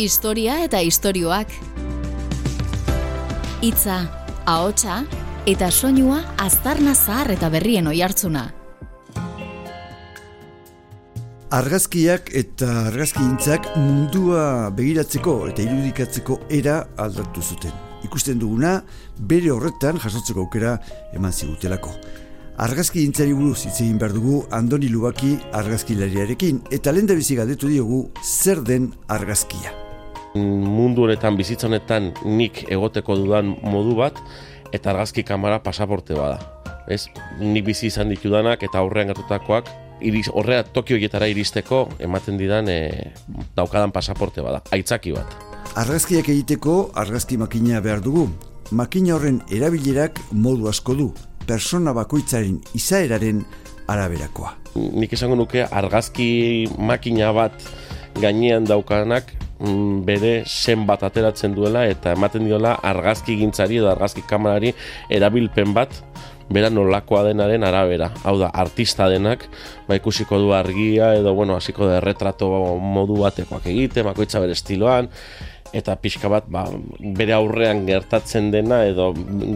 Historia eta istorioak. Hitza, ahotsa eta soinua aztarna zahar eta berrien oihartzuna. Argazkiak eta argazkintzak mundua begiratzeko eta irudikatzeko era aldatu zuten. Ikusten duguna, bere horretan jasotzeko aukera eman zigutelako. Argazki intzari buruz hitz egin behar dugu Andoni Lubaki argazkilariarekin eta lehen da bizi galdetu diogu zer den argazkia. Mundu honetan bizitza honetan nik egoteko dudan modu bat eta argazki kamera pasaporte bada. Ez, nik bizi izan ditudanak eta aurrean gertutakoak iriz, horrea Tokio hietara iristeko ematen didan e, daukadan pasaporte bada, aitzaki bat. Argazkiak egiteko argazki makina behar dugu. Makina horren erabilerak modu asko du, persona bakoitzaren izaeraren araberakoa. Nik esango nuke argazki makina bat gainean daukanak bere zen bat ateratzen duela eta ematen diola argazki gintzari edo argazki kamerari erabilpen bat bera nolakoa denaren arabera. Hau da, artista denak, ba ikusiko du argia edo, bueno, hasiko da erretrato modu batekoak egite, bakoitza bere estiloan, eta pixka bat, ba, bere aurrean gertatzen dena edo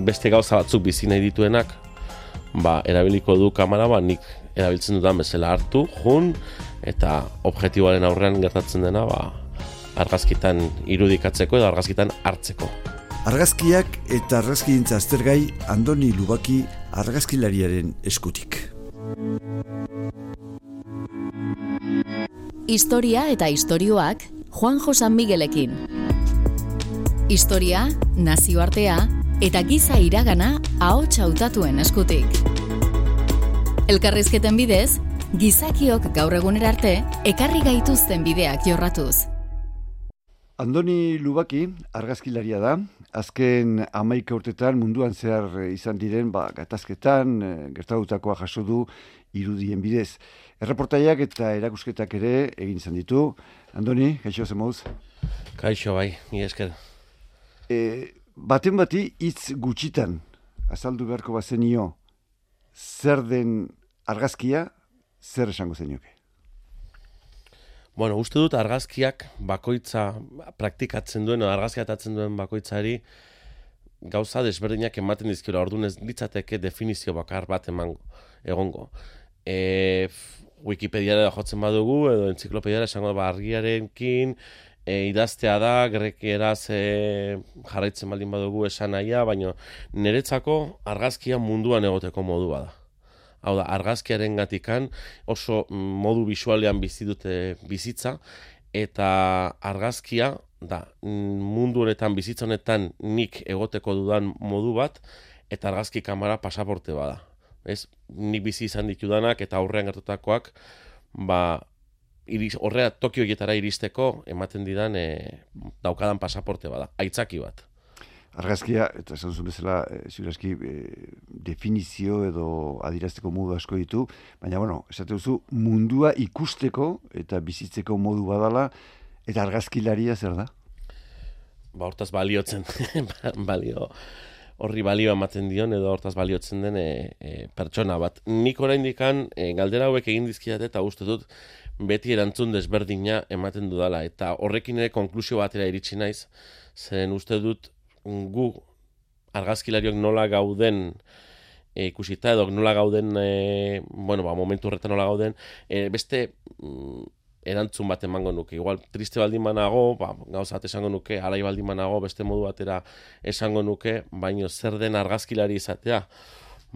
beste gauza batzuk bizi nahi dituenak, ba, erabiliko du kamera, ba, nik erabiltzen dudan bezala hartu, jun, eta objektiboaren aurrean gertatzen dena, ba, argazkitan irudikatzeko edo argazkitan hartzeko. Argazkiak eta argazkintza aztergai Andoni Lubaki argazkilariaren eskutik. Historia eta istorioak Juanjo San Miguelekin. Historia, nazioartea eta giza iragana ahots hautatuen eskutik. Elkarrizketen bidez, gizakiok gaur egunera arte ekarri gaituzten bideak jorratuz. Andoni Lubaki argazkilaria da, azken amaika urtetan munduan zehar izan diren ba, gatazketan, eh, gertatutakoa jaso du irudien bidez. Erreportaiak eta erakusketak ere egin izan ditu. Andoni, gaixo zemoz? Kaixo bai, mi esker. E, baten bati hitz gutxitan, azaldu beharko bazenio, zer den argazkia, zer esango zenioke? Bueno, uste dut argazkiak bakoitza praktikatzen duen, argazkiatatzen duen bakoitzari gauza desberdinak ematen dizkiola, orduan ez litzateke definizio bakar bat emango, egongo. E, Wikipediara jotzen badugu, edo entziklopediara esango ba, argiarenkin, e, idaztea da, grekieraz e, jarraitzen baldin badugu esan nahia, baina niretzako argazkia munduan egoteko modua da. Hau da, argazkiaren gatikan oso modu bisualean bizi dute bizitza, eta argazkia da mundu honetan bizitza honetan nik egoteko dudan modu bat, eta argazki kamera pasaporte bada. Ez, nik bizi izan ditudanak eta aurrean gertutakoak, ba, iriz, horrea Tokio hietara iristeko ematen didan e, daukadan pasaporte bada, aitzaki bat. Argazkia, eta esan zuen bezala, e, definizio edo adirazteko modu asko ditu, baina, bueno, esate duzu, mundua ikusteko eta bizitzeko modu badala, eta argazkilaria zer da? Ba, hortaz baliotzen, balio, horri balio ematen dion edo hortaz baliotzen den e, e, pertsona bat. Nik oraindikan e, galdera hauek egin dizkidate eta uste dut beti erantzun desberdina ematen dudala eta horrekin ere konklusio batera iritsi naiz zen uste dut gu argazkilariok nola gauden e, ikusita edo nola gauden e, bueno, ba, momentu horretan nola gauden e, beste mm, erantzun bat emango nuke. Igual triste baldin manago, ba, gauzat esango nuke, alai baldin manago, beste modu batera esango nuke, baino zer den argazkilari izatea,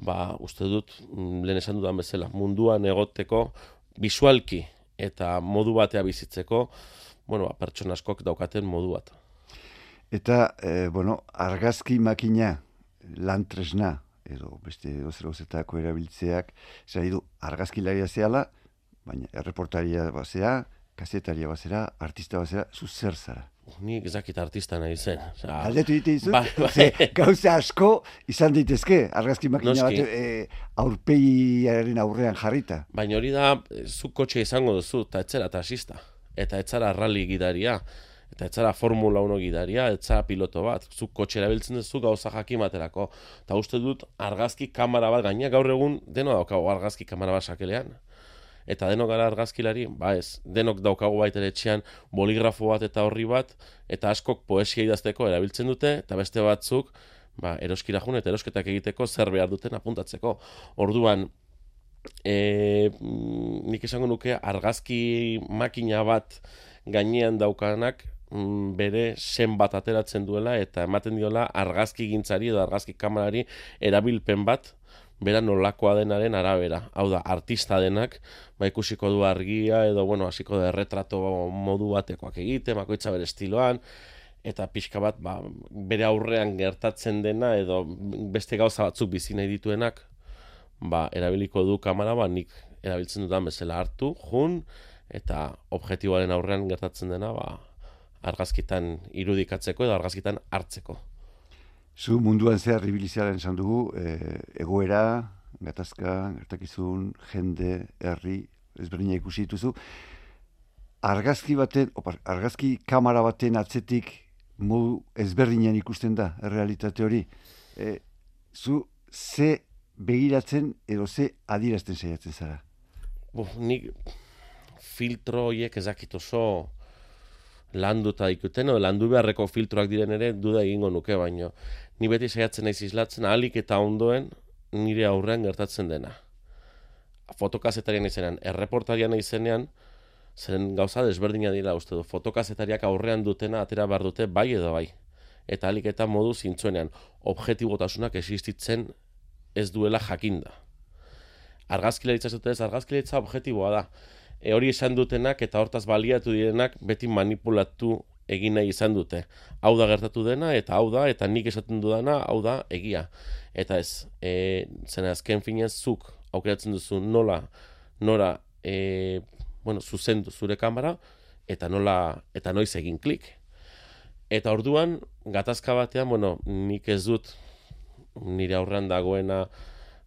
ba, uste dut, mm, lehen esan dudan bezala, munduan egoteko, bisualki eta modu batea bizitzeko, bueno, ba, pertsona askok daukaten modu bat. Eta, e, bueno, argazki makina, lantresna, edo beste ozer erabiltzeak, zer du, argazkilaria zehala, baina erreportaria bazea, kazetaria bazera, artista bazera, zu zer zara? Ni ezakit artista nahi zen. Oza, Aldetu dite izu? Ba, ba, gauza asko izan daitezke, argazki makina bat e, aurpegiaren aurrean jarrita. Baina hori da, zu kotxe izango duzu, eta etzera asista. Eta etzara rally gidaria, eta etzara Formula 1 gidaria, etzara piloto bat. Zu kotxe erabiltzen duzu gauza jakimaterako. Eta uste dut, argazki kamera bat, gaina gaur egun, deno daukago argazki kamera bat sakelean eta denok gara argazkilari, ba ez, denok daukagu baita etxean boligrafo bat eta horri bat, eta askok poesia idazteko erabiltzen dute, eta beste batzuk, ba, eroskira jun eta erosketak egiteko zer behar duten apuntatzeko. Orduan, e, nik esango nuke argazki makina bat gainean daukanak, bere zen bat ateratzen duela eta ematen diola argazki gintzari edo argazki kamerari erabilpen bat bera nolakoa denaren arabera. Hau da, artista denak, ba ikusiko du argia edo, bueno, hasiko da retrato modu batekoak egite, bakoitza bere estiloan, eta pixka bat, ba, bere aurrean gertatzen dena edo beste gauza batzuk bizi nahi dituenak, ba, erabiliko du kamera, ba, nik erabiltzen dudan bezala hartu, jun, eta objektiboaren aurrean gertatzen dena, ba, argazkitan irudikatzeko edo argazkitan hartzeko. Zu munduan zehar ibiliziaren esan dugu, e, egoera, gatazka, gertakizun, jende, herri, ezberdina ikusi dituzu. Argazki baten, opa, argazki kamera baten atzetik modu ezberdinean ikusten da, realitate hori. E, zu ze begiratzen edo ze adirazten saiatzen zara? Bo, nik filtro horiek ezakit oso landuta ikuten, edo landu beharreko filtroak diren ere duda egingo nuke baino ni beti saiatzen naiz islatzen ahalik eta ondoen nire aurrean gertatzen dena. Fotokazetarian izenean, erreportarian izenean, zeren gauza desberdina dira uste du, fotokazetariak aurrean dutena atera behar dute bai edo bai. Eta ahalik eta modu zintzuenean, objetibotasunak existitzen ez duela jakinda. Argazkilaritza zute ez, argazkilaritza objetiboa da. E hori esan dutenak eta hortaz baliatu direnak beti manipulatu egin nahi izan dute. Hau da gertatu dena, eta hau da, eta nik esaten dudana, hau da, egia. Eta ez, e, zena azken finez, zuk aukeratzen duzu nola, nora, e, bueno, zuzendu zure kamera, eta nola, eta noiz egin klik. Eta orduan, gatazka batean, bueno, nik ez dut nire aurrean dagoena,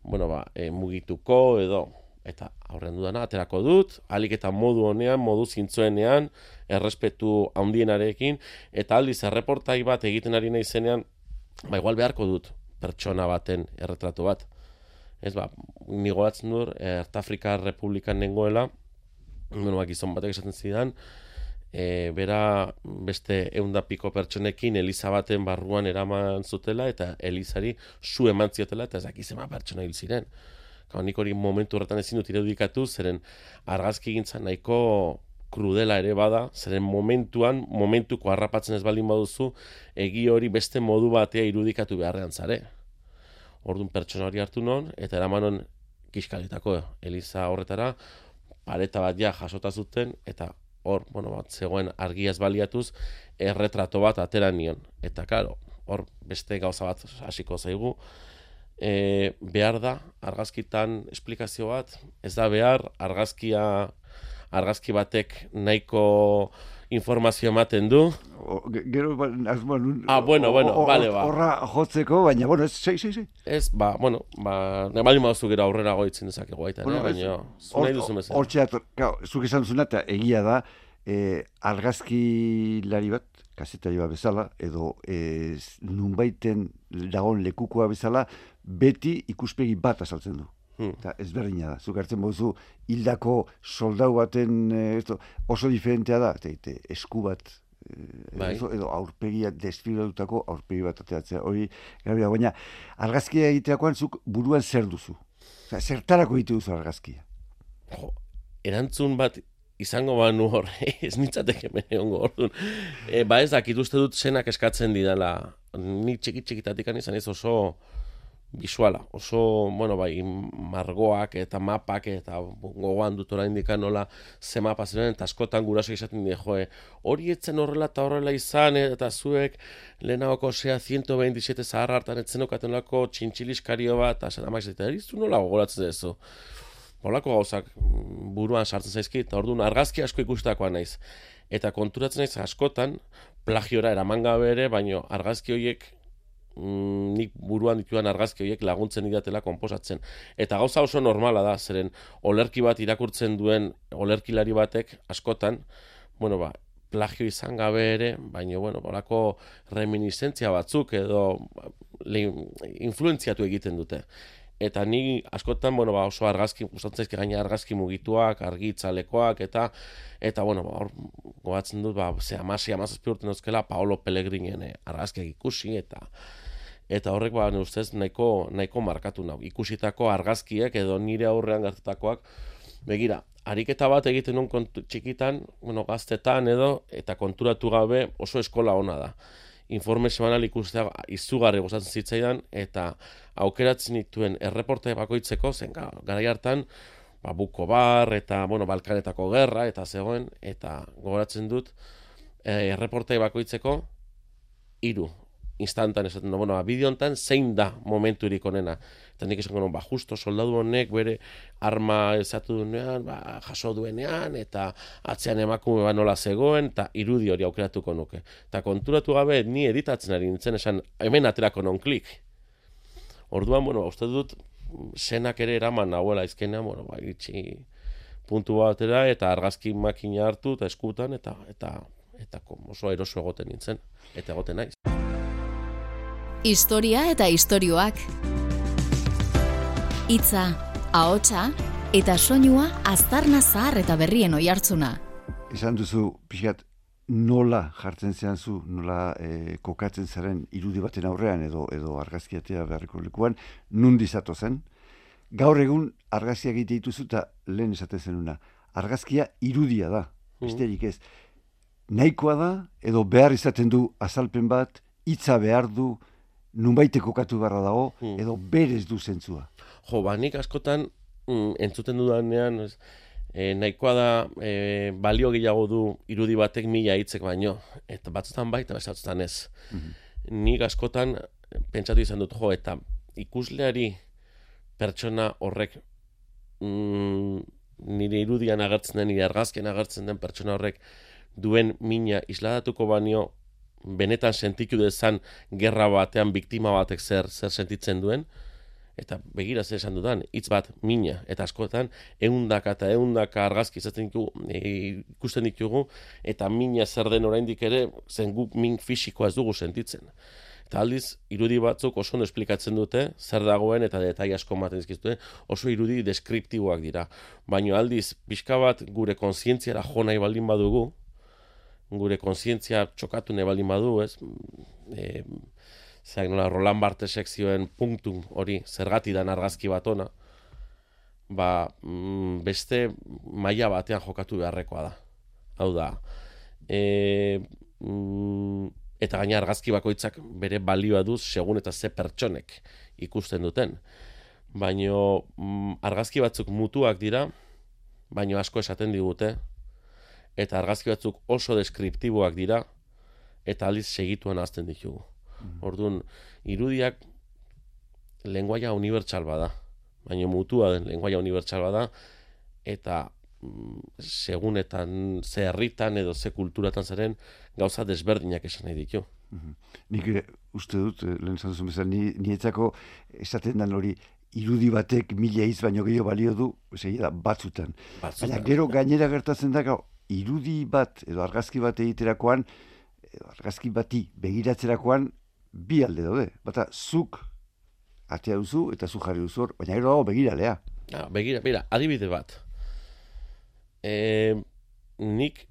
bueno, ba, e, mugituko, edo, eta aurren dudana, aterako dut, alik eta modu honean, modu zintzoenean, errespetu handienarekin, eta aldiz, erreportai bat egiten ari nahi zenean, ba, igual beharko dut, pertsona baten erretratu bat. Ez ba, nigoatzen dur, Ertafrika Republikan nengoela, bueno, ba, gizon batek esaten zidan, e, bera beste eunda piko pertsonekin Eliza baten barruan eraman zutela, eta Elizari zu eman ziotela, eta ez dakizema pertsona hil ziren. Nik hori momentu horretan ezin dut irudikatu, zeren argazki gintza nahiko krudela ere bada, zeren momentuan, momentuko harrapatzen ez baldin baduzu, egi hori beste modu batea irudikatu beharrean zare. Orduan pertsona hori hartu non, eta eramanon kiskalitako Eliza horretara, pareta bat ja jasota zuten, eta hor, bueno, bat, zegoen argiaz baliatuz, erretrato bat atera nion. Eta, karo, hor beste gauza bat hasiko zaigu, e, behar da argazkitan esplikazio bat, ez da behar argazkia argazki batek nahiko informazio ematen du. O, gero, ba, ah, bueno, bueno, vale, ba. Horra jotzeko, baina, bueno, ez, sei, sei, sei. Ez, ba, bueno, ba, ne bali mauzu gero aurrera goitzen dezake guaita, bueno, baina, zu nahi duzu mezen. Hortxeat, zuk esan zuna, eta egia da, eh, argazki lari bat, kasetari bat bezala, edo eh, nunbaiten dagon lekukoa bezala, beti ikuspegi bat azaltzen du. Hmm. Eta ezberdina da. Zuk hartzen bozu, hildako soldau baten eh, oso diferentea da. Eta esku bat, eh, bai. edo aurpegia desfilatutako aurpegi bat ateatzea. Hori, gabi baina argazkia egiteakoan zuk buruan zer duzu. Oza, zertarako egite duzu argazkia. Jo, erantzun bat izango banu hor, ez nintzateke mene ongo hor E, ba ez dakit uste dut zenak eskatzen didala. Ni txikit txikitatik izan ez oso visuala, oso, bueno, bai, margoak eta mapak eta gogoan dut orain nola ze mapa ziren, eta askotan guraso izaten die, joe, hori etzen horrela eta horrela izan, eta zuek lehenagoko zea 127 zahar hartan etzen okaten lako txintxiliskario bat, eta zen amak zaita, erizu nola gogoratzen dezu. Holako gauzak buruan sartzen zaizkit, eta orduan argazki asko ikustakoa naiz. Eta konturatzen naiz askotan, plagiora eraman gabe ere, baino argazki horiek mm, nik buruan dituan argazki horiek laguntzen idatela konposatzen. Eta gauza oso normala da, zeren olerki bat irakurtzen duen olerkilari batek askotan, bueno ba, plagio izan gabe ere, baina, bueno, bolako reminiscentzia batzuk edo le, influenziatu egiten dute. eta ni askotan, bueno, ba, oso argazki, gustatzaizke gaina argazki mugituak, argitzalekoak, eta, eta, bueno, ba, hor, goatzen dut, ba, ze amasi, amazazpi urten duzkela, Paolo Pellegrinen eh, argazkiak ikusi, eta, eta horrek, ba, ustez, nahiko, nahiko markatu nau. Ikusitako argazkiek, edo nire aurrean gertatakoak, begira, ariketa bat egiten nun kontu, txikitan, bueno, gaztetan edo, eta konturatu gabe oso eskola ona da informe semanal ikustea izugarri gozatzen zitzaidan, eta aukeratzen dituen erreporte bakoitzeko, zen gara hartan, ba, buko bar, eta, bueno, balkanetako gerra, eta zegoen, eta gogoratzen dut, e, erreporte bakoitzeko, iru, instantan esaten da, bueno, bideo hontan zein da momenturik onena. Eta nik esan ba, justo soldadu honek bere arma ezatu duenean, ba, jaso duenean, eta atzean emakume ba nola zegoen, eta irudi hori aukeratuko nuke. Eta konturatu gabe, ni editatzen ari nintzen, esan, hemen aterako non klik. Orduan, bueno, uste dut, senak ere eraman nahuela izkenean, bueno, ba, itxi puntu batera, eta argazki makina hartu, eta eskutan, eta, eta, eta, eta oso eroso egoten nintzen, eta egoten naiz. Historia eta istorioak. Hitza, ahotsa eta soinua aztarna zahar eta berrien oihartzuna. Esan duzu pixkat nola jartzen zean zu, nola e, kokatzen zaren irudi baten aurrean edo edo argazkiatea beharreko lekuan, nun dizatu zen. Gaur egun argazkiak egite dituzu eta lehen esaten zenuna. Argazkia irudia da, mm. besterik ez. Nahikoa da, edo behar izaten du azalpen bat, hitza behar du, nunbaiteko katu barra dago, hmm. edo berez du zentzua. Jo, ba, nik askotan mm, entzuten dudanean, ez, e, nahikoa da e, balio gehiago du irudi batek mila hitzek baino, eta batzutan bai, eta batzutan ez. Mm Nik askotan pentsatu izan dut, jo, eta ikusleari pertsona horrek mm, nire irudian agertzen den, nire argazken agertzen den pertsona horrek duen mina isladatuko banio benetan sentitu dezan gerra batean biktima batek zer zer sentitzen duen eta begira zer esan dudan hitz bat mina eta askotan ehundaka eta ehundaka argazki izaten ditugu e, ikusten ditugu eta mina zer den oraindik ere zen guk min fisikoa ez dugu sentitzen. Eta aldiz irudi batzuk oso ondo esplikatzen dute zer dagoen eta detai asko ematen dizkizute oso irudi deskriptiboak dira. Baino aldiz pixka bat gure kontzientziara jo nahi baldin badugu gure kontzientzia txokatu ne baldin badu, ez? E, zeak nola Roland Bartesek zioen punktu hori zergati dan argazki bat ona, ba, mm, beste maila batean jokatu beharrekoa da. Hau da, e, eta gaina argazki bakoitzak bere balioa duz segun eta ze pertsonek ikusten duten. Baino mm, argazki batzuk mutuak dira, baino asko esaten digute, eta argazki batzuk oso deskriptiboak dira eta aldiz segituan azten ditugu. Mm. Orduan, irudiak lenguaia unibertsal bada, baina mutua den lenguaia unibertsal bada eta mm, segunetan ze herritan edo ze kulturatan zaren gauza desberdinak esan nahi ditu. Mm -hmm. Nik uste dut, eh, lehen zan bezala, ni, nietzako esaten dan hori irudi batek mila iz baino gehiago balio du, da, batzutan. batzutan. Baina gero gainera gertatzen da, irudi bat edo argazki bat egiterakoan argazki bati begiratzerakoan bi alde daude. Bata zuk atea duzu eta zu jarri duzu baina gero dago begiralea. Ah, begira, begira, adibide bat. E, nik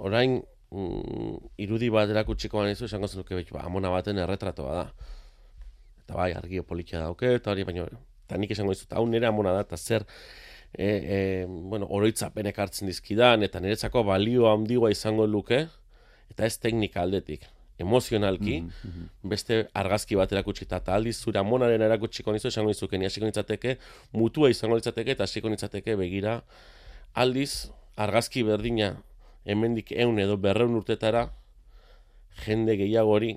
orain mm, irudi bat erakutsiko banizu esango zenuke betu, ba, amona baten erretratoa da. Eta bai, argio politia dauke, eta hori, baina, eta nik esango dizu, hau nire amona da, eta zer, e, e, bueno, oroitzapenek hartzen dizkidan, eta niretzako balio handigoa izango luke, eta ez teknika aldetik, emozionalki, mm -hmm. beste argazki bat erakutsi eta aldiz zure amonaren erakutsiko nizu, esango nizuke, ni hasiko nitzateke, mutua izango nitzateke, eta hasiko nitzateke begira, aldiz, argazki berdina, hemendik eun edo berreun urtetara, jende gehiago hori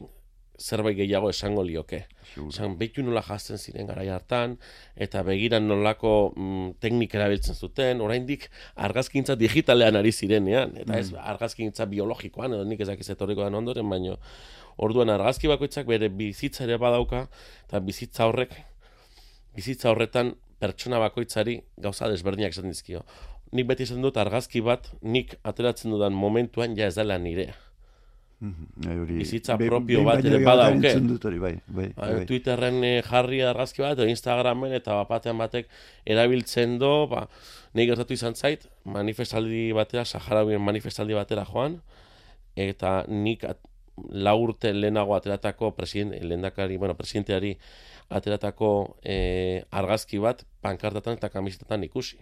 zerbait gehiago esango lioke. Zan, behitu nola jazten ziren gara hartan, eta begiran nolako mm, teknik erabiltzen zuten, oraindik argazkintza digitalean ari zirenean, eta ez mm. argazkintza biologikoan, edo nik ezak izetoriko den ondoren, baino orduan argazki bakoitzak bere bizitza ere badauka, eta bizitza horrek, bizitza horretan pertsona bakoitzari gauza desberdinak esaten dizkio. Nik beti esan dut argazki bat, nik ateratzen dudan momentuan ja ez dela nirea Mhm, bizitza propio bat ere badauke. Bai, bai, bai, Twitterren eh, jarri argazki bat, Instagramen eta batean batek erabiltzen do, ba, nahi gertatu izan zait, manifestaldi batera, Saharabien manifestaldi batera joan, eta nik at, la urte lehenago ateratako presidente, lehendakari, bueno, presidenteari ateratako eh, argazki bat pankartatan eta kamisetetan ikusi.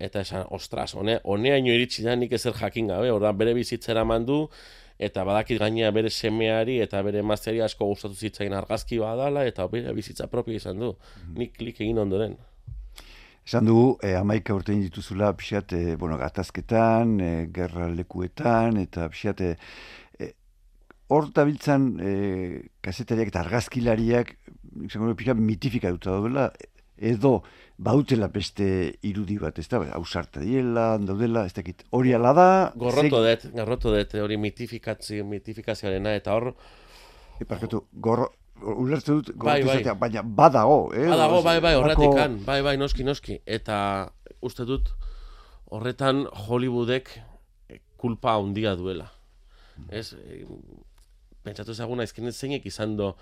Eta esan, ostras, one, honeaino iritsi da nik ezer jakin gabe, orda bere bizitzera mandu, eta badakit gainea bere semeari eta bere mazteari asko gustatu zitzain argazki badala, eta bere bizitza propio izan du. Mhm. Nik klik egin ondoren. Esan dugu, eh, amaika urte dituzula pixat, eh, bueno, gatazketan, eh, gerra lekuetan, eta pixat, eh, hor biltzan eh, kasetariak eta argazkilariak, izango pixat, mitifika dut da, edo bautela beste irudi bat, ez da, hausarta diela, daudela, ez dakit, hori ala da... Gorroto dut, gorroto dut, hori mitifikazio, mitifikazioarena, eta hor... Eparkatu, gorro, ulertu dut, bai, bai. baina badago, eh? Badago, bai, bai, horretik kan, bai, bai, noski, noski, eta uste dut, horretan Hollywoodek kulpa handia duela. Ez, eh, pentsatu ezaguna, ezken zeinek izan do,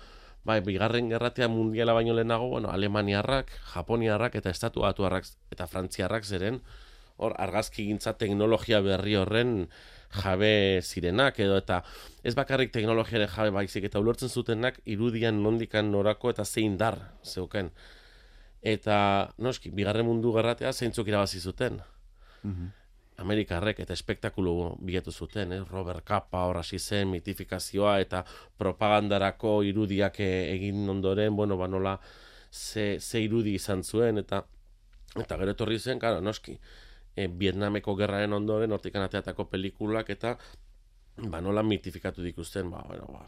bai, bigarren gerratea mundiala baino lehenago, bueno, Alemaniarrak, Japoniarrak eta Estatuatuarrak eta Frantziarrak zeren, hor argazki gintza teknologia berri horren jabe zirenak edo eta ez bakarrik teknologiare jabe baizik eta ulertzen zutenak irudian nondikan norako eta zein dar zeuken. Eta, noski, bigarren mundu gerratea zeintzuk irabazi zuten. Mm Amerikarrek eta espektakulu bilatu zuten, eh? Robert Kappa hor hasi zen, mitifikazioa eta propagandarako irudiak e, egin ondoren, bueno, ba nola ze, ze irudi izan zuen, eta eta gero etorri zen, gara, noski, e, Vietnameko gerraren ondoren, hortikan ateatako pelikulak, eta ba nola mitifikatu dikusten, ba, bueno, ba,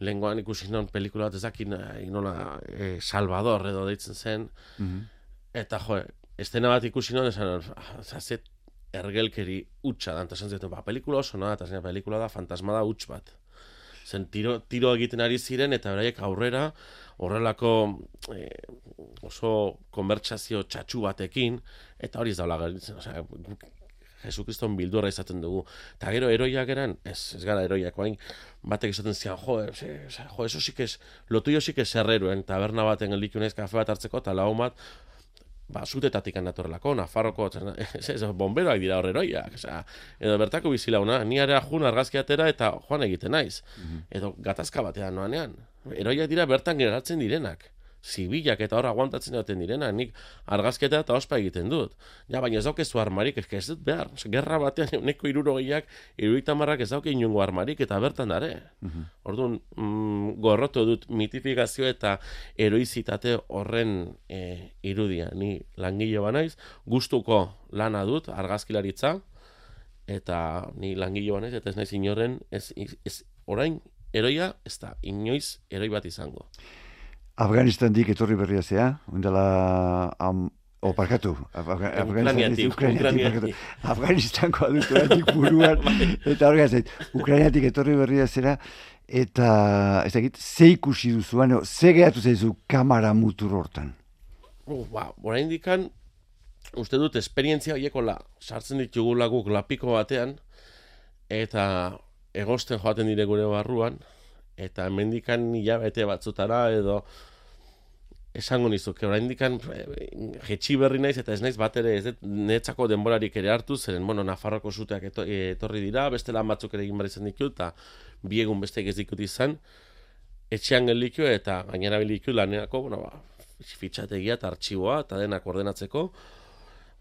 lenguan ikusi non pelikula bat ezakin, nola e, Salvador edo deitzen zen, mm eta jo, estena bat ikusi non, esan, zazet, ergelkeri utxa da, eta zentzen, ba, pelikula oso, no? eta pelikula da, fantasma da utx bat. Zen, tiro, tiro egiten ari ziren, eta beraiek aurrera, horrelako eh, oso konbertsazio txatxu batekin, eta hori ez daula garitzen, osea, Jesukriston bildurra izaten dugu. Eta gero, eroiak eran, ez, ez gara eroiak, bain, batek izaten zian, jo, e, jo, eso sí que es, lo tuyo sí que es herreroen, taberna baten elikunez kafe bat hartzeko, eta lau bat, ba, zutetatik anatorrelako, Nafarroko, ez, ez, bomberoak dira horreroiak, edo bertako bizilauna, ni area jun argazkiatera eta joan egiten naiz, mhm. edo gatazka batean noanean, eroiak dira bertan geratzen direnak, zibilak eta hor aguantatzen duten direna, nik argazketa eta ospa egiten dut. Ja, baina ez daukezu armarik, ez, ez dut behar, gerra batean neko iruro gehiak, iruitamarrak ez dauke inungo armarik eta bertan dare. Mm Orduan, mm, gorrotu dut mitifikazio eta eroizitate horren e, irudia. Ni langile banaiz, gustuko lana dut argazkilaritza, eta ni langile banaiz, eta ez naiz inorren, ez, ez, orain, eroia, ez da, inoiz eroi bat izango. Afganistan dik etorri berria zea, ondela am, o parkatu, Ukrainiatik, Afganistanko adutu buruan, eta horrega zait, Ukrainiatik etorri berria zera, eta ez dakit, ze ikusi duzuan, ze gehatu zaizu kamara mutur hortan? Uh, ba, bora indikan, uste dut, esperientzia horieko la, sartzen ditugu laguk lapiko batean, eta egosten joaten dire gure barruan, eta hemendikan hilabete batzutara edo esango nizuke. Oraindikan eh, jetxi berri naiz eta ez naiz bat ere ez netzako denborarik ere hartu zeren bueno Nafarroko suteak etorri dira beste lan batzuk ere egin bar izan ditu eta bi egun beste ez dikut izan. Etxean geldikio eta gainera bilikio lanerako bueno ba fitxategia eta artxiboa eta denak ordenatzeko.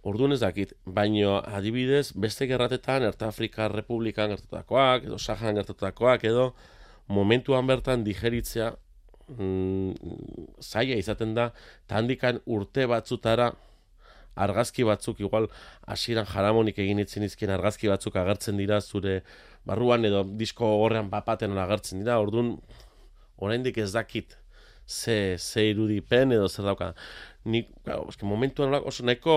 Orduan ez dakit, baino adibidez, beste gerratetan, Erta Afrika Republikan gertatakoak, edo Sahan gertatakoak, edo momentuan bertan digeritzea mm, zaila izaten da, eta handikan urte batzutara argazki batzuk, igual hasieran jaramonik egin itzen izkien argazki batzuk agertzen dira zure barruan edo disko horrean bapaten agertzen dira, orduan oraindik ez dakit ze, ze irudipen edo zer dauka. Nik, claro, eske momentuan oso nahiko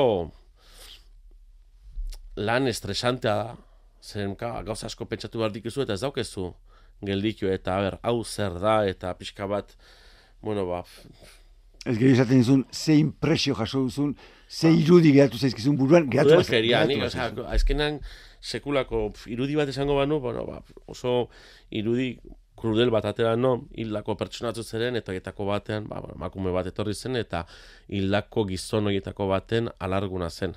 lan estresantea da, zen gauza asko pentsatu behar dikuzu eta ez daukezu gelditu eta ber, hau zer da eta pixka bat, bueno, ba... Ez gero izaten dizun, ze impresio jaso duzun, ze irudi geratu zaizkizun buruan, geratu bat. Feria, nik, azkenan, sekulako irudi bat esango banu, bueno, ba, oso irudi krudel bat atera no, hildako pertsonatzu zeren, eta etako batean, ba, emakume bat etorri zen, eta hildako gizon horietako baten alarguna zen.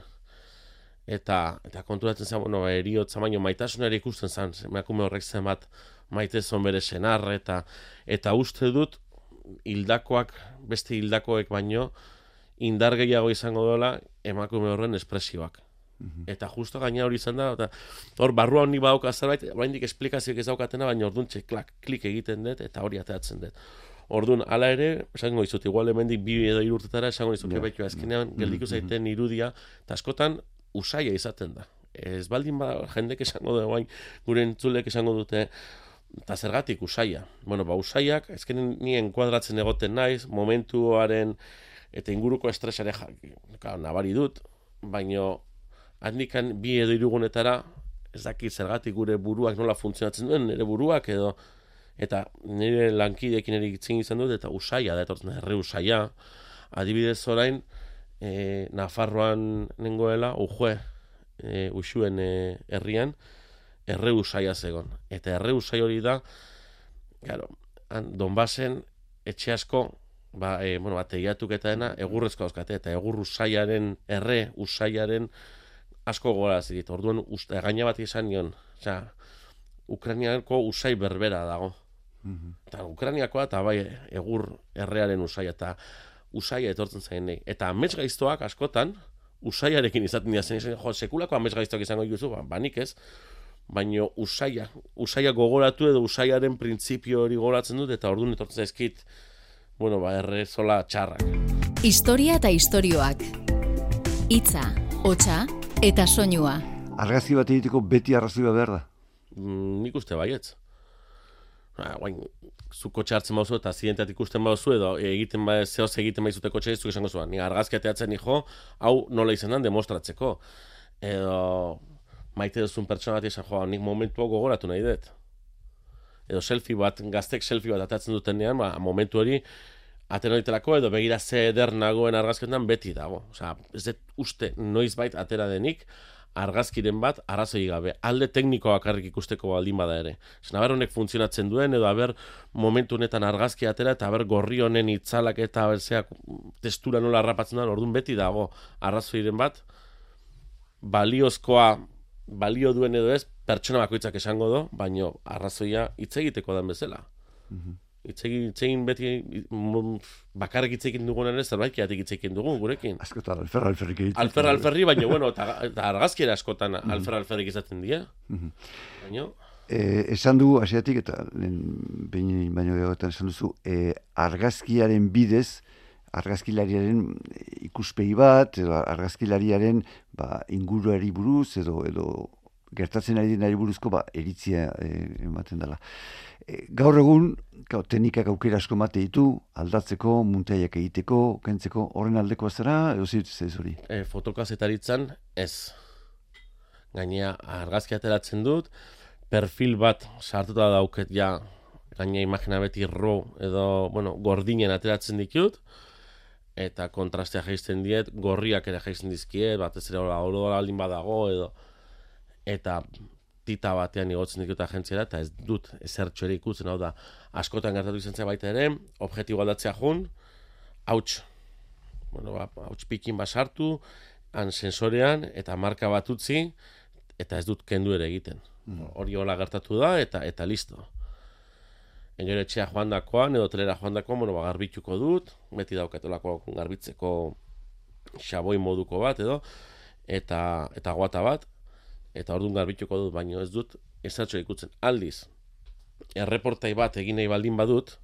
Eta, eta konturatzen zen, bueno, eriotza baino maitasunari ikusten zen, emakume horrek zen bat maite zon bere senar, eta, eta uste dut, hildakoak, beste hildakoek baino, indar gehiago izango dola emakume horren espresioak. Mhm. Eta justo gaina hori izan da, eta hor barrua honi badauka zerbait, oraindik esplikazioak ez daukatena, baina orduan klak, klik egiten dut, eta hori ateratzen dut. Orduan, hala ere, esango izut, igual hemendik bi edo irurtetara, esango izut, yeah. behitu azkenean, mhm, geldiku mhm. zaiten irudia, eta askotan, usaia izaten da. Ez baldin ba, jendek esango da, bain, gure entzulek esango dute, eta zergatik usaia. Bueno, ba, usaiak, ezkenen nien kuadratzen egoten naiz, momentuaren, eta inguruko estresare nabari dut, baino handikan bi edo irugunetara ez daki zergatik gure buruak nola funtzionatzen duen, nire buruak edo eta nire lankidekin ere itzin izan dut, eta usaia da, etortzen erre usaia, adibidez orain, e, Nafarroan nengoela, ujue, e, usuen e, herrian, erre usaia zegon. Eta erre usai hori da, claro, Donbasen, etxe asko, ba, e, bueno, ba, teiatuk eta dena, egurrezko dauzkate, eta egur usaiaren, erre usaiaren asko gora zidit. Orduan, uste, gaina bat izan nion, oza, Ukrainiako usai berbera dago. Mm Eta Ukrainiakoa eta bai egur errearen usaia, eta usaia etortzen zain nahi. Eta amets gaiztoak askotan, usaiarekin izaten dira zen, jo, sekulako amets gaiztoak izango dituzu, ba, banik ez, baino usaia, usaia gogoratu edo usaiaren printzipio hori gogoratzen dut, eta orduan etortzen zaizkit, bueno, ba, erre zola txarrak. Historia eta istorioak. Itza, hotxa eta soinua. Argazki bat egiteko beti arrazoia behar da? Mm, nik uste baietz. Ba, guain, zuko txartzen bauzu eta zienteat ikusten bauzu edo egiten ba, zehoz egiten baizute kotxe zuk esango zuen. Ni argazki ateatzen nijo, hau nola izenan demostratzeko. Edo maite duzun pertsona bat izan, jo, nik momentu gogoratu nahi dut edo selfie bat, gaztek selfie bat atatzen dutenean, ba, momentu hori, atera ditelako edo begira ze eder nagoen argazketan beti dago. Osea, ez dut uste noiz bait atera denik, argazkiren bat arrazoi gabe. Alde teknikoa bakarrik ikusteko baldin bada ere. Zen, aber honek funtzionatzen duen, edo aber momentu honetan argazki atera, eta aber gorri honen itzalak eta zeak, testura nola harrapatzen da, orduan beti dago arrazoiren bat, baliozkoa balio duen edo ez, pertsona bakoitzak esango do, baino arrazoia hitz egiteko den bezala. Mm -hmm. beti bakarrik hitz egin dugun ere zerbait kiatik hitz egin dugu gurekin. Askotan alfer alferrik egiten. Alfer alferri, baina bueno, eta argazkiera askotan -hmm. alfer alferrik izaten dira. Mm Baina... Eh, esan du, asiatik, eta behin baino egotan esan duzu, eh, argazkiaren bidez, argazkilariaren ikuspegi bat, edo argazkilariaren ba, inguruari buruz, edo, edo gertatzen ari denari buruzko ba, eritzia e, ematen dela. E, gaur egun, gau, teknikak aukera asko mate ditu, aldatzeko, muntaiak egiteko, kentzeko, horren aldeko zera, edo zirtz hori? E, fotokazetaritzan, ez. Gainea, argazki ateratzen dut, perfil bat sartuta dauket ja, gainea imagina beti ro, edo, bueno, gordinen ateratzen ditut, eta kontrastea jaisten diet, gorriak ere jaisten dizkiet, batez ere oro aldin badago, edo, eta tita batean igotzen dikut agentziara, eta ez dut ezertxo ere ikutzen, hau da, askotan gertatu izan baita ere, objektibo aldatzea jun, hauts, bueno, ba, hauts pikin basartu, han sensorean, eta marka bat utzi, eta ez dut kendu ere egiten. Mm. Hori hola gertatu da, eta eta listo engero etxea joan dakoan, edo telera joan dakoan, bueno, ba, garbituko dut, beti daukatelako garbitzeko xaboi moduko bat, edo, eta, eta guata bat, eta orduan garbituko dut, baino ez dut, ezatxo ikutzen. Aldiz, erreportai bat egin nahi baldin badut,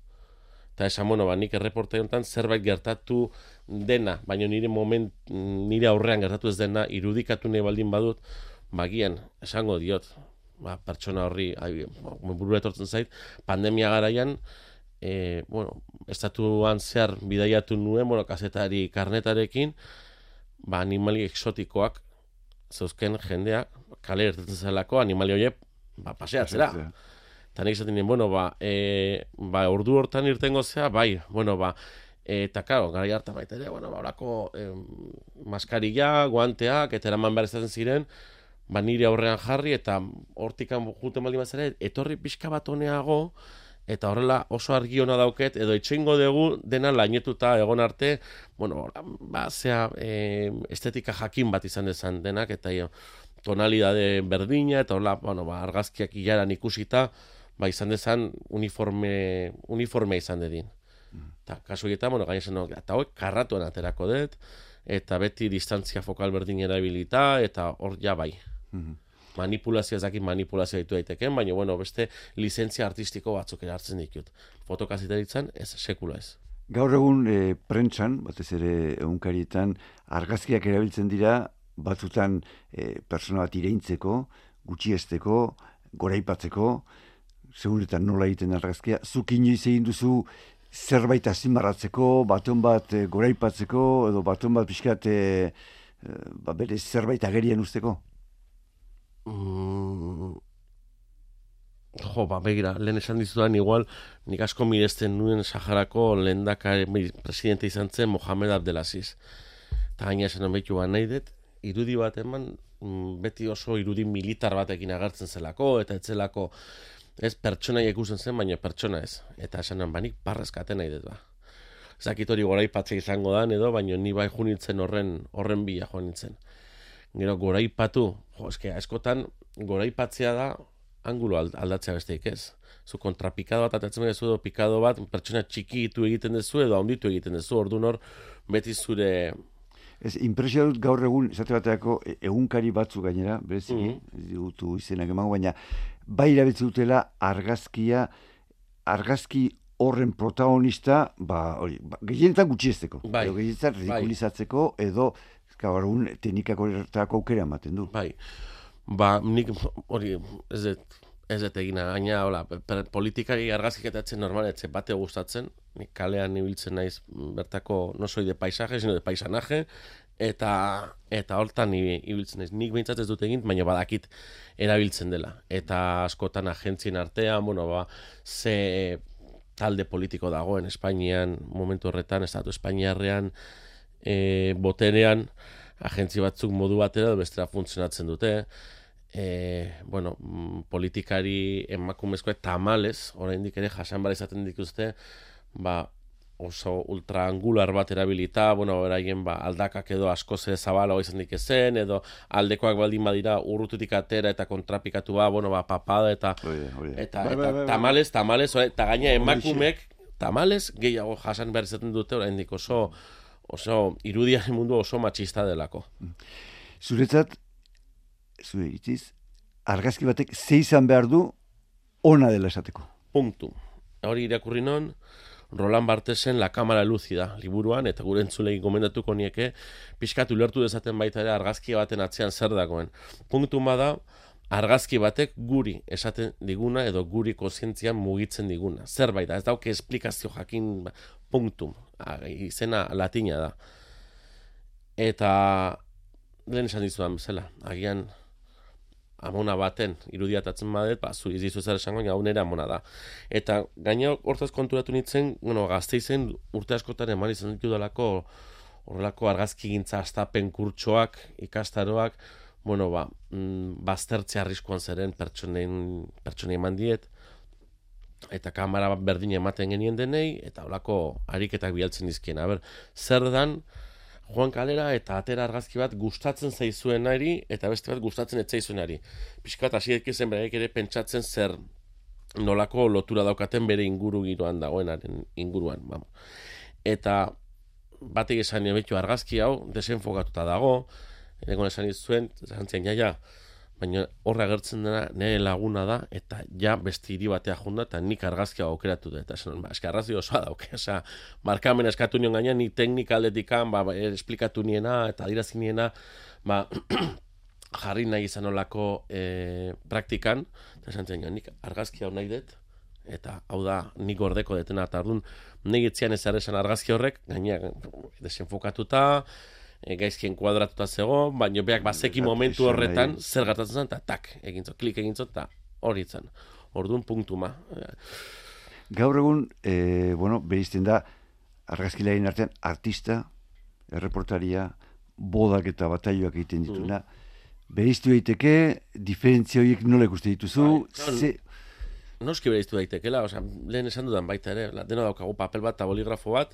eta esan, bueno, ba, nik erreportai honetan zerbait gertatu dena, baino nire moment, nire aurrean gertatu ez dena, irudikatu nahi baldin badut, bagian, esango diot, ba, pertsona horri buru etortzen zait, pandemia garaian, e, bueno, estatuan zehar bidaiatu nuen, bueno, kasetari karnetarekin, ba, animali exotikoak, zeuzken jendea, kale ertetzen zelako, animali horiek, ba, paseatzera. Eta nik esaten bueno, ba, e, ba, ordu hortan irtengo zea, bai, bueno, ba, eta karo, gara harta baita ere, bueno, ba, orako e, maskarilla, guanteak, eta eraman behar ziren, ba nire aurrean jarri eta hortikan juten baldin bazera etorri pixka bat honeago eta horrela oso argi ona dauket edo itxeingo dugu dena lainetuta egon arte bueno ba zea e, estetika jakin bat izan dezan denak eta jo, tonalidade berdina eta hola bueno ba argazkiak ilaran ikusita ba izan dezan uniforme uniforme izan dedin eta kasu egiten, bueno, gaina zen, eta hoi, karratuan aterako dut, eta beti distantzia fokal berdin erabilita, eta hor ja bai. Manipulazio ezakit manipulazio ditu daiteken, baina, bueno, beste lizentzia artistiko batzuk ere hartzen ditut. Fotokazitaritzen, ez, sekula ez. Gaur egun e, prentsan, batez ere egunkarietan, argazkiak erabiltzen dira, batzutan e, persona bat ireintzeko, gutxiesteko, goraipatzeko, seguretan nola egiten argazkia, zuk inoiz egin duzu zerbait azimarratzeko, baton bat e, goraipatzeko, edo baton bat pixkat e, ba, bere zerbait agerian usteko? Mm. Jo, ba, begira, lehen esan dizudan, igual, nik asko miresten nuen Saharako lehendakari presidente izan zen Mohamed Abdelaziz. Eta gaina esan behitu ba nahi dut, irudi bat eman, mm, beti oso irudi militar batekin agertzen zelako, eta etzelako, ez pertsona ikusten zen, baina pertsona ez. Eta esanan banik parrezkaten nahi dut ba. Zakit hori goraipatzea izango da, edo, baina ni bai junitzen horren, horren bila joan nintzen. Gero goraipatu, jo, eske, askotan goraipatzea da angulo aldatzea besteik ez. Zu kontrapikado bat atatzen duzu edo pikado bat pertsona txikitu egiten duzu edo handitu egiten duzu. Orduan hor beti zure Ez, impresio dut gaur egun, esate bateako, e, egunkari batzu gainera, berezik, mm -hmm. izenak emango, baina bai erabiltzen dutela argazkia, argazki horren protagonista, ba, hori, ba, gehienetan gutxiesteko. Bai, edo gehienetan bai. ridikulizatzeko, bai. edo, gaur egun, teknikako ertako aukera ematen du. Bai, ba, nik, hori, ez dut, ez dut egina, gaina, hola, politikari argazkiketatzen normaletze bate gustatzen, nik kalean ibiltzen naiz bertako no soy de paisaje, sino de paisanaje, eta eta hortan ibiltzen naiz. Nik behintzat ez dut egin, baina badakit erabiltzen dela. Eta askotan agentzien artean, bueno, ba, ze talde politiko dagoen Espainian, momentu horretan, estatu Espainiarrean, e, boterean, agentzi batzuk modu batera, bestera funtzionatzen dute, e, bueno, mm, politikari emakumezko tamales, oraindik ere jasan bar izaten dituzte, ba, oso ultraangular bat erabilita, bueno, beraien ba, aldakak edo asko ze zabala izan dik ezen, edo aldekoak baldin badira urrututik atera eta kontrapikatu ba, bueno, ba, papada eta, oye, oye. eta, bai, bai, bai, tamales, tamales, eta gaina emakumek tamales gehiago jasan behar izaten dute, oraindik oso, oso irudiaren mundu oso machista delako. Zuretzat, zure itziz, argazki batek ze izan behar du ona dela esateko. Puntu. Hori irakurri non, Roland Bartesen La Cámara Lúcida liburuan, eta gure entzulegi gomendatuko nieke, pixkatu lertu dezaten baita ere argazki baten atzean zer dagoen. Punktu da, argazki batek guri esaten diguna edo guri kozientzian mugitzen diguna. Zerbait da, ez dauke esplikazio jakin ba, punktu, izena latina da. Eta lehen esan dizudan bezala, agian amona baten irudiatatzen badet, ba, zu izizu zer esango, hau nire amona da. Eta gaina hortaz konturatu nintzen, bueno, gazte izen urte askotan eman izan ditu dalako horrelako argazki gintza astapen kurtsoak, ikastaroak, bueno, ba, mm, baztertzea arriskuan zeren pertsonen, pertsonen eman diet, eta kamera berdin ematen genien denei, eta horako ariketak bialtzen dizkien. Aber, zer dan, joan kalera eta atera argazki bat gustatzen zaizuenari eta beste bat gustatzen ez zaizuenari. Piskat hasi zen bereik ere pentsatzen zer nolako lotura daukaten bere inguru giroan dagoenaren inguruan. Vamos. Eta batek esan betu argazki hau desenfokatuta dago, egon esan izuen, zantzien jaia, baina horra agertzen dena nire laguna da, eta ja beste hiri batea junda, eta nik argazkia aukeratu da, eta esan, ba, eski argazki osoa dauke, oza, markamen eskatu nion gaina, ni teknika aldetikan, ba, ba, esplikatu niena, eta adirazin niena, ba, jarri nahi izan olako e, praktikan, eta esan zen, nik argazki hau nahi dut, eta hau da, nik gordeko detena, eta ardun, nahi etzian ez argazki horrek, gaina desenfokatuta, e, gaizkien kuadratuta zego, baina beak bazeki momentu horretan zer gatatzen zen, eta tak, egintzo, klik egintzo, eta hori zen. Orduan punktu ma. Gaur egun, e, bueno, berizten da, argazkilearen artean, artista, erreportaria, bodak eta bataioak egiten dituna, mm Bereiztu daiteke, diferentzia horiek nola ikuste dituzu, Bai, ze... Noski bereiztu daitekela, osea, lehen esan dudan baita ere, la- dena daukagu papel bat eta boligrafo bat,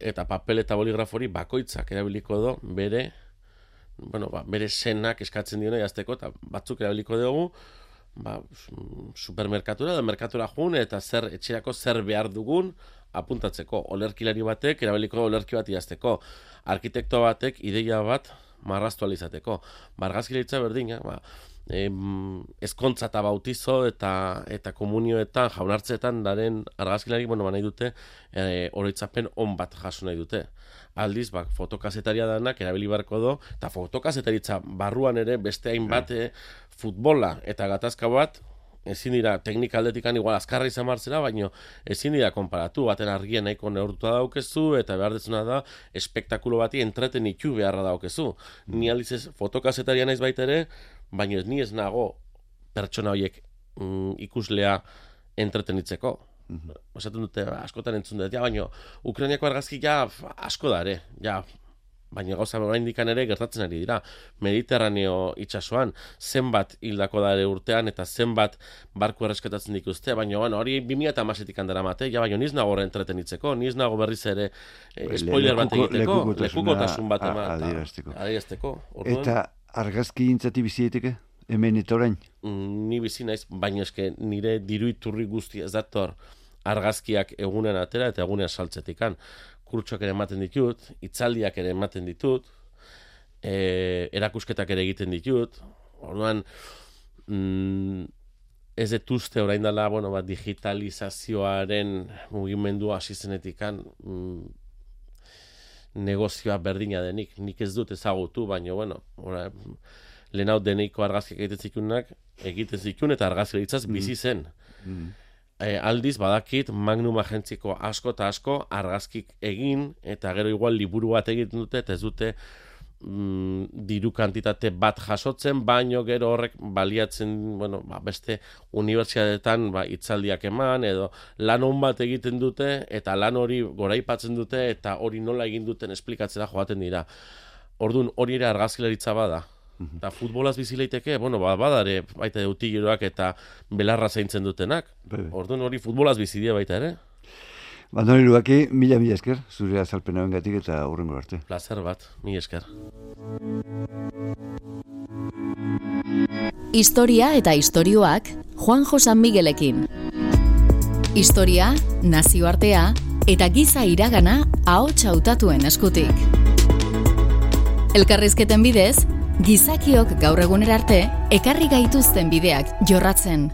eta papel eta boligrafori bakoitzak erabiliko do bere, bueno, ba, bere senak eskatzen diona jazteko, eta batzuk erabiliko dugu, ba, su- supermerkatura edo merkatura jun, eta zer etxerako zer behar dugun apuntatzeko. Olerkilari batek erabiliko olerki bat idazteko. Arkitekto batek ideia bat marraztu ahal izateko. Bargazkilaritza berdina, ba, em, ezkontza eta bautizo eta eta komunioetan, jaunartzeetan daren argazkilari, bueno, ba, nahi dute e, oroitzapen on bat jaso nahi dute. Aldiz, ba, fotokazetaria danak erabili beharko do, eta fotokazetaritza barruan ere beste hainbat e, futbola eta gatazka bat ezin dira teknika aldetikan igual azkarra izan martzera, baino ezin dira konparatu, baten argien nahiko neurtuta daukezu, eta behar dezuna da, espektakulo bati entretenitu beharra daukezu. Ni aldiz ez fotokazetaria naiz baita ere, baino ez ni ez nago pertsona horiek mm, ikuslea entretenitzeko. Esaten dute, askotan entzun dut, ja, baino, Ukrainiako argazki ja asko da ere, ja, baina gauza oraindikan ere gertatzen ari dira. Mediterraneo itsasoan zenbat hildako da ere urtean eta zenbat barku erreskatatzen dituzte, baina bueno, hori 2010etik daramate, ja baina niz nago horren entretenitzeko, niz nago berriz ere eh, Le- spoiler bat egiteko, lekukotasun bat eman, adierazteko. Eta argazki gintzati bizi daiteke? Hemen eta orain? mm, ni bizi naiz, baina eske nire diru iturri guzti ez dator argazkiak egunen atera eta egunen saltzetikan. Kurtsoak ere ematen ditut, hitzaldiak ere ematen ditut, e, erakusketak ere egiten ditut. Orduan, mm, ez dut uste orain dela, bueno, ba, digitalizazioaren mugimendua hasi zenetikan, mm, negozioa berdina denik. Nik ez dut ezagutu, baina, bueno, ora, lehen hau deneiko argazkiak egiten zikunak, egiten zikun eta argazkilaritzaz bizi zen. E, aldiz, badakit, Magnum agentziko asko eta asko argazkik egin, eta gero igual liburu bat egiten dute, eta ez dute mm, diru kantitate bat jasotzen, baino gero horrek baliatzen, bueno, ba, beste unibertsitateetan ba, hitzaldiak eman, edo lan on bat egiten dute, eta lan hori goraipatzen dute, eta hori nola egin duten esplikatzera joaten dira. Orduan, hori ere argazkilaritza bada. Eta futbolaz bizi leiteke, bueno, ba, badare baita utigiroak eta belarra zaintzen dutenak. Orduan hori futbolaz bizi dira baita ere. Bandone Lugaki, mila mila esker, zure azalpena bengatik eta hurrengo arte. Plazer bat, mi esker. Historia eta istorioak Juanjo San Miguelekin. Historia, nazioartea eta giza iragana ahots hautatuen eskutik. Elkarrizketen bidez, gizakiok gaur egunera arte ekarri gaituzten bideak jorratzen